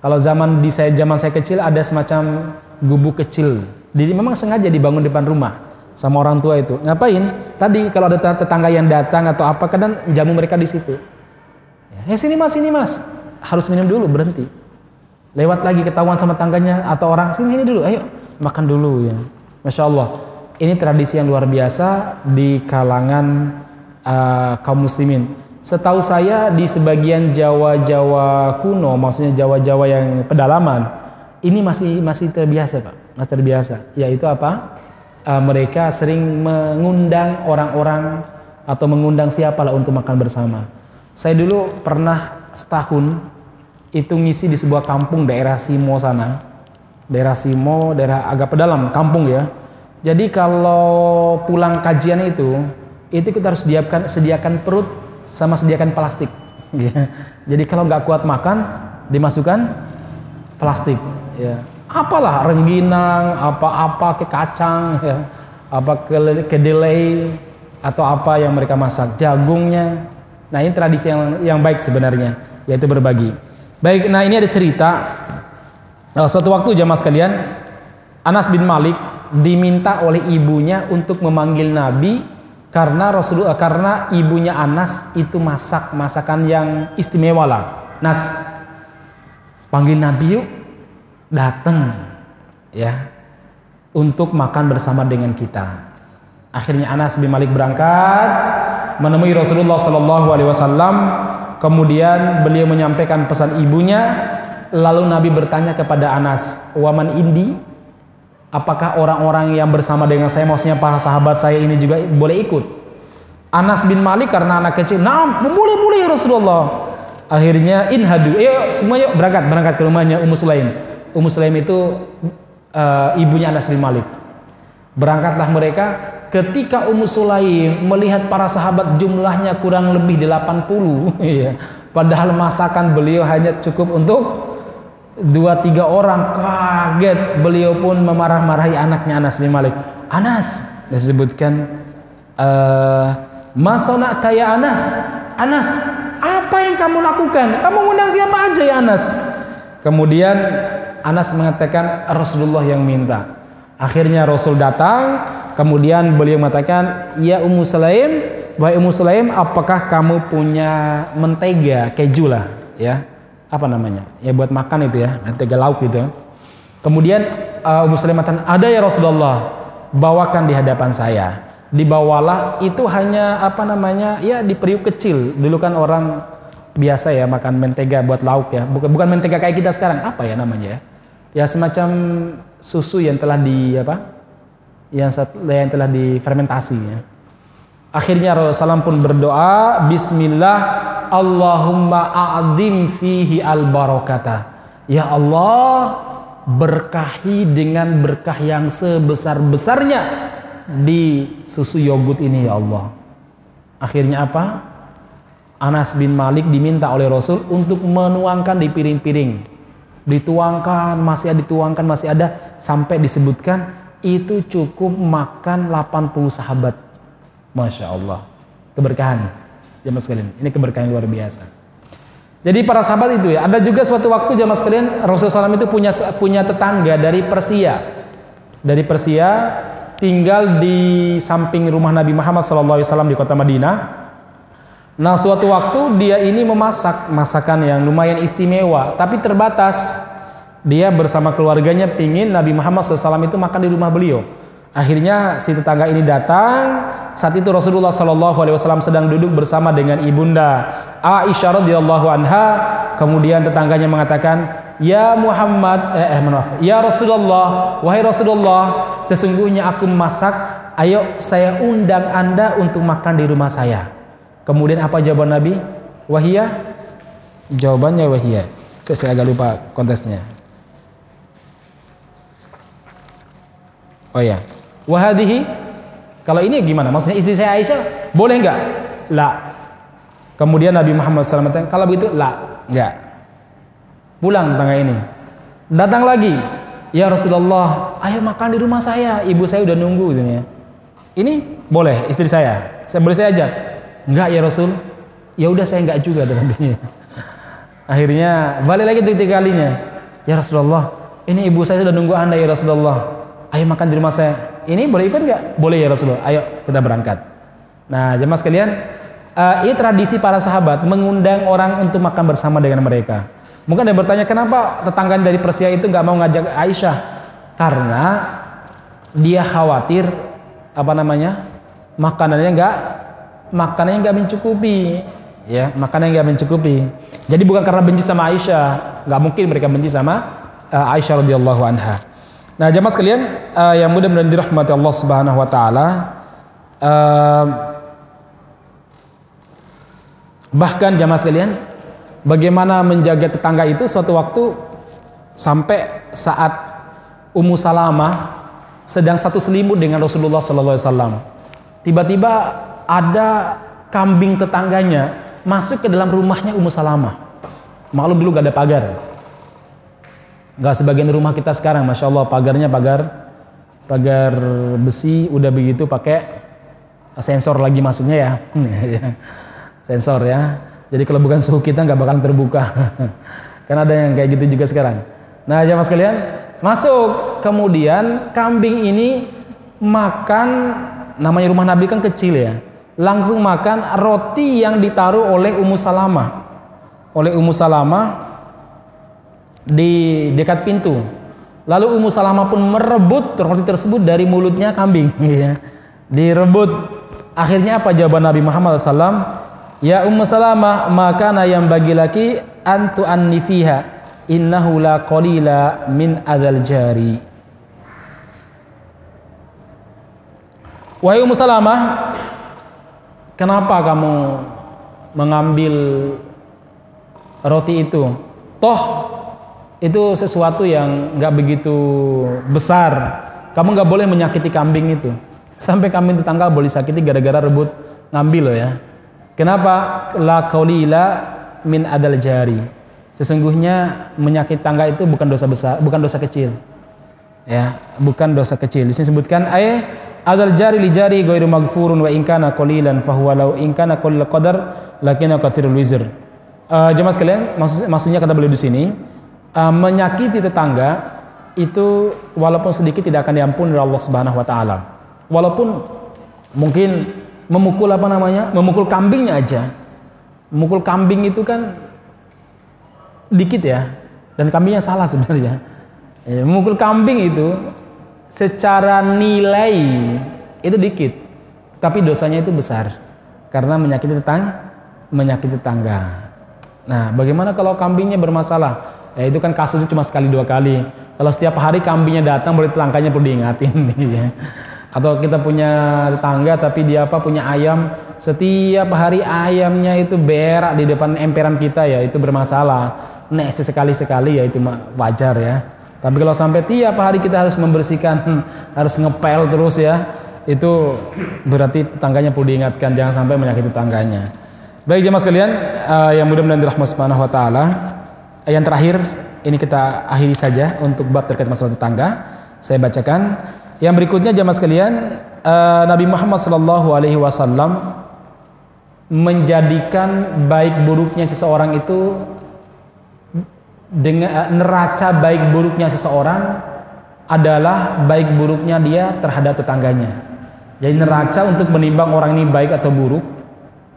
Kalau zaman di saya zaman saya kecil ada semacam gubuk kecil. Jadi memang sengaja dibangun depan rumah sama orang tua itu. Ngapain? Tadi kalau ada tetangga yang datang atau apa kadang jamu mereka di situ. Ya, sini mas, sini mas. Harus minum dulu, berhenti lewat lagi ketahuan sama tangganya atau orang sini sini dulu ayo makan dulu ya masya Allah ini tradisi yang luar biasa di kalangan uh, kaum muslimin. Setahu saya di sebagian Jawa-Jawa kuno maksudnya Jawa-Jawa yang pedalaman ini masih masih terbiasa pak. Masih terbiasa. Yaitu apa? Uh, mereka sering mengundang orang-orang atau mengundang siapalah untuk makan bersama. Saya dulu pernah setahun itu ngisi di sebuah kampung daerah Simo sana. Daerah Simo, daerah agak pedalam, kampung ya. Jadi kalau pulang kajian itu, itu kita harus sediakan sediakan perut sama sediakan plastik. Ya. Jadi kalau nggak kuat makan, dimasukkan plastik. Ya. Apalah rengginang, apa-apa ke kacang, ya. apa ke kedelai atau apa yang mereka masak, jagungnya. Nah ini tradisi yang yang baik sebenarnya, yaitu berbagi. Baik, nah ini ada cerita. Nah, suatu waktu jamaah sekalian, Anas bin Malik diminta oleh ibunya untuk memanggil Nabi karena Rasulullah karena ibunya Anas itu masak masakan yang istimewa lah. Nas, panggil Nabi yuk, datang ya untuk makan bersama dengan kita. Akhirnya Anas bin Malik berangkat menemui Rasulullah Sallallahu Alaihi Wasallam Kemudian beliau menyampaikan pesan ibunya, lalu Nabi bertanya kepada Anas, "Waman indi? Apakah orang-orang yang bersama dengan saya, maksudnya para sahabat saya ini juga boleh ikut?" Anas bin Malik karena anak kecil, "Nah, boleh boleh Rasulullah." Akhirnya inhadu, "Ayo semua yuk berangkat berangkat ke rumahnya Ummu Sulaim." Ummu Sulaim itu uh, ibunya Anas bin Malik. Berangkatlah mereka ketika Ummu Sulaim melihat para sahabat jumlahnya kurang lebih 80 ya. Padahal masakan beliau hanya cukup untuk dua tiga orang kaget. Beliau pun memarah-marahi anaknya Anas bin Malik. Anas disebutkan uh, masona taya Anas? Anas apa yang kamu lakukan? Kamu undang siapa aja ya Anas? Kemudian Anas mengatakan Rasulullah yang minta. Akhirnya Rasul datang, kemudian beliau mengatakan, "Ya Ummu Sulaim, wahai Ummu Sulaim, apakah kamu punya mentega keju lah, ya? Apa namanya? Ya buat makan itu ya, mentega lauk gitu." Kemudian uh, Ummu Sulaim mengatakan, "Ada ya Rasulullah, bawakan di hadapan saya." Dibawalah itu hanya apa namanya? Ya di periuk kecil. Dulu kan orang biasa ya makan mentega buat lauk ya. Bukan bukan mentega kayak kita sekarang. Apa ya namanya ya? Ya semacam susu yang telah di apa? Yang, yang telah difermentasi ya. Akhirnya Rasulullah pun berdoa Bismillah Allahumma a'dim fihi al barakata Ya Allah berkahi dengan berkah yang sebesar-besarnya di susu yogurt ini ya Allah. Akhirnya apa? Anas bin Malik diminta oleh Rasul untuk menuangkan di piring-piring dituangkan, masih ada dituangkan, masih ada sampai disebutkan itu cukup makan 80 sahabat. Masya Allah. Keberkahan. Jamaah sekalian, ini keberkahan luar biasa. Jadi para sahabat itu ya, ada juga suatu waktu jamaah sekalian Rasulullah SAW itu punya punya tetangga dari Persia. Dari Persia tinggal di samping rumah Nabi Muhammad SAW di kota Madinah. Nah suatu waktu dia ini memasak masakan yang lumayan istimewa tapi terbatas. Dia bersama keluarganya pingin Nabi Muhammad SAW itu makan di rumah beliau. Akhirnya si tetangga ini datang. Saat itu Rasulullah SAW sedang duduk bersama dengan ibunda Aisyah radhiyallahu anha. Kemudian tetangganya mengatakan, Ya Muhammad, eh, eh maaf, Ya Rasulullah, wahai Rasulullah, sesungguhnya aku masak. Ayo saya undang anda untuk makan di rumah saya. Kemudian apa jawaban Nabi? Wahiyah? Jawabannya wahiyah. Saya, saya agak lupa kontesnya. Oh ya. Wahadihi. Kalau ini gimana? Maksudnya istri saya Aisyah boleh nggak? La. Kemudian Nabi Muhammad SAW kalau begitu la, nggak. Pulang tetangga ini. Datang lagi. Ya Rasulullah, ayo makan di rumah saya. Ibu saya udah nunggu sini ya. Ini boleh istri saya. Saya boleh saya ajak. Enggak ya Rasul. Ya udah saya enggak juga dengan dia. Akhirnya balik lagi tiga kalinya. Ya Rasulullah, ini ibu saya sudah nunggu anda ya Rasulullah. Ayo makan di rumah saya. Ini boleh ikut nggak? Boleh ya Rasulullah. Ayo kita berangkat. Nah jemaah sekalian, uh, ini tradisi para sahabat mengundang orang untuk makan bersama dengan mereka. Mungkin ada yang bertanya kenapa tetangga dari Persia itu nggak mau ngajak Aisyah? Karena dia khawatir apa namanya makanannya nggak makanannya nggak mencukupi ya makanan nggak mencukupi jadi bukan karena benci sama Aisyah nggak mungkin mereka benci sama uh, Aisyah radhiyallahu anha nah jamaah sekalian uh, yang mudah-mudahan dirahmati Allah subhanahu wa taala uh, bahkan jamaah sekalian bagaimana menjaga tetangga itu suatu waktu sampai saat Ummu Salamah sedang satu selimut dengan Rasulullah Sallallahu Alaihi Wasallam tiba-tiba ada kambing tetangganya masuk ke dalam rumahnya Ummu Salamah. Maklum dulu gak ada pagar. Gak sebagian rumah kita sekarang, masya Allah pagarnya pagar pagar besi, udah begitu pakai sensor lagi masuknya ya. sensor ya. Jadi kalau bukan suhu kita nggak bakal terbuka. Karena ada yang kayak gitu juga sekarang. Nah, jamaah sekalian, masuk. Kemudian kambing ini makan namanya rumah Nabi kan kecil ya langsung makan roti yang ditaruh oleh Ummu Salamah oleh Ummu Salamah di dekat pintu. Lalu Ummu Salamah pun merebut roti tersebut dari mulutnya kambing. Ya. direbut. Akhirnya apa jawaban Nabi Muhammad SAW Ya Ummu Salamah maka yang bagi laki antu annifiha innahu la qalila min adal jari. Wahai Ummu Salamah Kenapa kamu mengambil roti itu? Toh itu sesuatu yang nggak begitu besar. Kamu nggak boleh menyakiti kambing itu. Sampai kambing tetangga boleh sakiti gara-gara rebut ngambil loh ya. Kenapa? La kaulila min adal jari. Sesungguhnya menyakiti tangga itu bukan dosa besar, bukan dosa kecil. Ya, bukan dosa kecil. Di sini sebutkan ayat adal jari li jari ghairu maghfurun wa in kana qalilan huwa law in kana qadar lakinna kathirul wizr. Uh, jemaah sekalian, maksud, maksudnya kata beliau di sini uh, menyakiti tetangga itu walaupun sedikit tidak akan diampuni oleh Allah Subhanahu wa taala. Walaupun mungkin memukul apa namanya? memukul kambingnya aja. Memukul kambing itu kan dikit ya. Dan kambingnya salah sebenarnya. Ya, memukul kambing itu secara nilai itu dikit, tapi dosanya itu besar karena menyakiti tetang menyakiti tetangga. Nah, bagaimana kalau kambingnya bermasalah? Ya itu kan kasusnya cuma sekali dua kali. Kalau setiap hari kambingnya datang berarti tetangganya perlu diingatin ya. Atau kita punya tetangga tapi dia apa punya ayam, setiap hari ayamnya itu berak di depan emperan kita ya itu bermasalah. Nek sekali-sekali ya itu wajar ya. Tapi kalau sampai tiap hari kita harus membersihkan, harus ngepel terus ya, itu berarti tetangganya perlu diingatkan jangan sampai menyakiti tetangganya. Baik jemaah sekalian, uh, yang mudah-mudahan dirahmati Subhanahu wa taala. Yang terakhir ini kita akhiri saja untuk bab terkait masalah tetangga. Saya bacakan. Yang berikutnya jemaah sekalian, uh, Nabi Muhammad sallallahu alaihi wasallam menjadikan baik buruknya seseorang itu dengan eh, neraca baik buruknya seseorang adalah baik buruknya dia terhadap tetangganya. Jadi neraca untuk menimbang orang ini baik atau buruk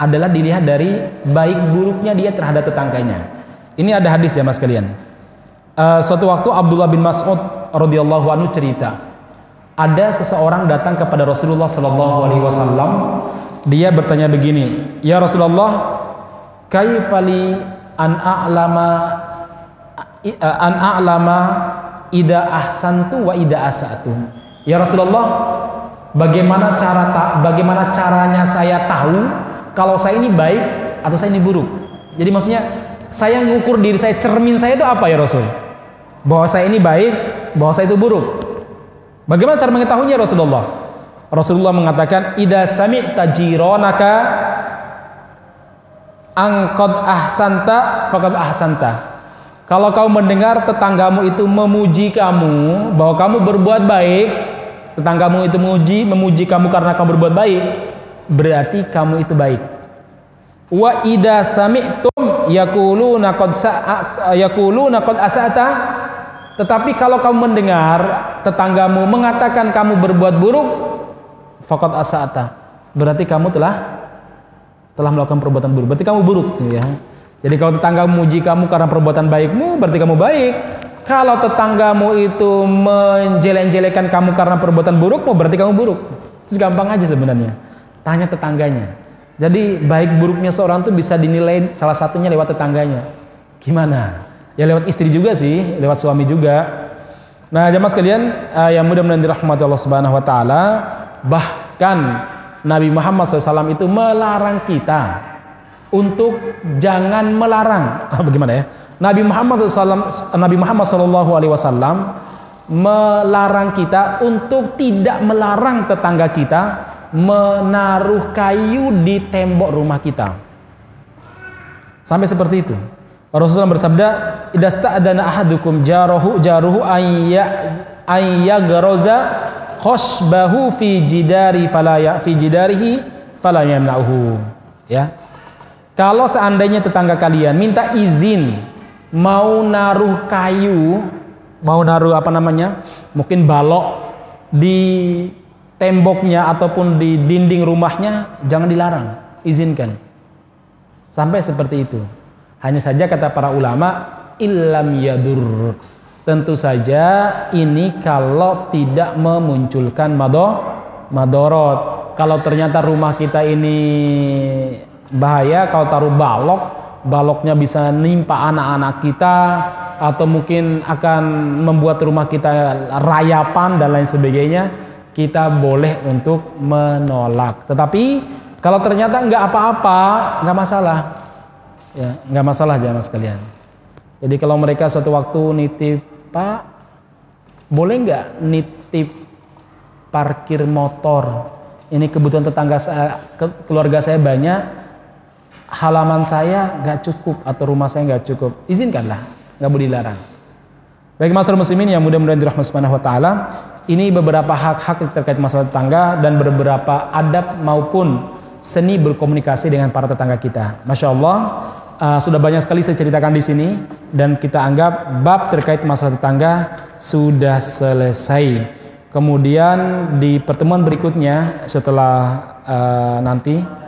adalah dilihat dari baik buruknya dia terhadap tetangganya. Ini ada hadis ya mas kalian. Uh, suatu waktu Abdullah bin Mas'ud radhiyallahu anhu cerita, ada seseorang datang kepada Rasulullah sallallahu alaihi wasallam. Dia bertanya begini, "Ya Rasulullah, kaifali an a'lama an a'lama ida ahsantu wa ida asatu. Ya Rasulullah, bagaimana cara tak bagaimana caranya saya tahu kalau saya ini baik atau saya ini buruk? Jadi maksudnya saya ngukur diri saya cermin saya itu apa ya Rasul? Bahwa saya ini baik, bahwa saya itu buruk. Bagaimana cara mengetahuinya Rasulullah? Rasulullah mengatakan ida sami tajironaka angkod ahsanta faqad ahsanta Kalau kau mendengar tetanggamu itu memuji kamu bahwa kamu berbuat baik, tetanggamu itu memuji memuji kamu karena kamu berbuat baik, berarti kamu itu baik. Wa idza sami'tum yaquluna qad yaquluna qad asata tetapi kalau kamu mendengar tetanggamu mengatakan kamu berbuat buruk, faqad asata. Berarti kamu telah telah melakukan perbuatan buruk. Berarti kamu buruk ya. Jadi kalau tetangga memuji kamu karena perbuatan baikmu, berarti kamu baik. Kalau tetanggamu itu menjelek-jelekan kamu karena perbuatan burukmu, berarti kamu buruk. Gampang aja sebenarnya. Tanya tetangganya. Jadi baik buruknya seorang itu bisa dinilai salah satunya lewat tetangganya. Gimana? Ya lewat istri juga sih, lewat suami juga. Nah, jamaah sekalian uh, yang mudah-mudahan dirahmati Allah Subhanahu wa taala, bahkan Nabi Muhammad SAW itu melarang kita untuk jangan melarang. Bagaimana ya? Nabi Muhammad SAW, Nabi Muhammad SAW melarang kita untuk tidak melarang tetangga kita menaruh kayu di tembok rumah kita. Sampai seperti itu. Rasulullah bersabda, "Idasta'dana ahadukum jaruhu jaruhu ayya ayyaghraza khosbahu fi jidari fala ya fi jidarihi fala yamna'uhu." Ya. Kalau seandainya tetangga kalian minta izin mau naruh kayu, mau naruh apa namanya? Mungkin balok di temboknya ataupun di dinding rumahnya, jangan dilarang, izinkan. Sampai seperti itu. Hanya saja kata para ulama, illam yadur. Tentu saja ini kalau tidak memunculkan mado madorot. Kalau ternyata rumah kita ini bahaya kalau taruh balok baloknya bisa nimpa anak-anak kita atau mungkin akan membuat rumah kita rayapan dan lain sebagainya kita boleh untuk menolak. Tetapi kalau ternyata nggak apa-apa nggak masalah. Ya nggak masalah jangan sekalian. Jadi kalau mereka suatu waktu nitip pak boleh nggak nitip parkir motor? Ini kebutuhan tetangga saya keluarga saya banyak halaman saya nggak cukup atau rumah saya nggak cukup, izinkanlah, nggak boleh dilarang. Bagi masyarakat muslimin yang mudah-mudahan dirahmati subhanahu wa taala, ini beberapa hak-hak terkait masalah tetangga dan beberapa adab maupun seni berkomunikasi dengan para tetangga kita. Masya Allah, uh, sudah banyak sekali saya ceritakan di sini dan kita anggap bab terkait masalah tetangga sudah selesai. Kemudian di pertemuan berikutnya setelah uh, nanti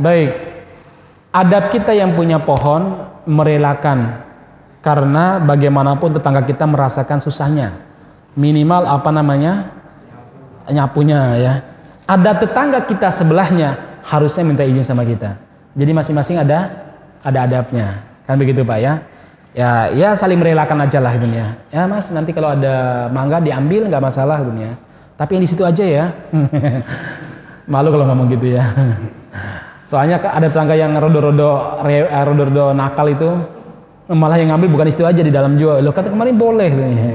Baik. Adab kita yang punya pohon merelakan karena bagaimanapun tetangga kita merasakan susahnya. Minimal apa namanya? nyapunya ya. Ada tetangga kita sebelahnya harusnya minta izin sama kita. Jadi masing-masing ada ada adabnya. Kan begitu Pak ya? Ya, ya saling merelakan aja lah gitu ya. Mas, nanti kalau ada mangga diambil nggak masalah ya. Tapi yang di situ aja ya. Malu kalau ngomong gitu ya. Soalnya ada tetangga yang rodo-rodo eh, rodo-rodo nakal itu malah yang ngambil bukan itu aja di dalam juga. Lo kata kemarin boleh.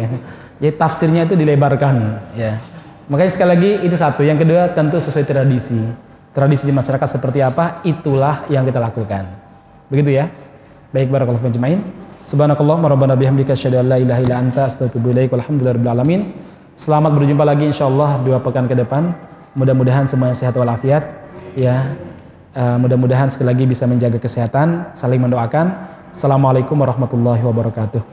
Jadi tafsirnya itu dilebarkan ya. Makanya sekali lagi itu satu. Yang kedua tentu sesuai tradisi. Tradisi di masyarakat seperti apa, itulah yang kita lakukan. Begitu ya. Baik barakallahu fiikum Subhanakallah rabbana bihamdika asyhadu an la ilaha illa anta astaghfiruka wa atubu. Selamat berjumpa lagi insyaallah dua pekan ke depan. Mudah-mudahan semuanya sehat walafiat ya. Uh, mudah-mudahan sekali lagi bisa menjaga kesehatan, saling mendoakan. Assalamualaikum warahmatullahi wabarakatuh.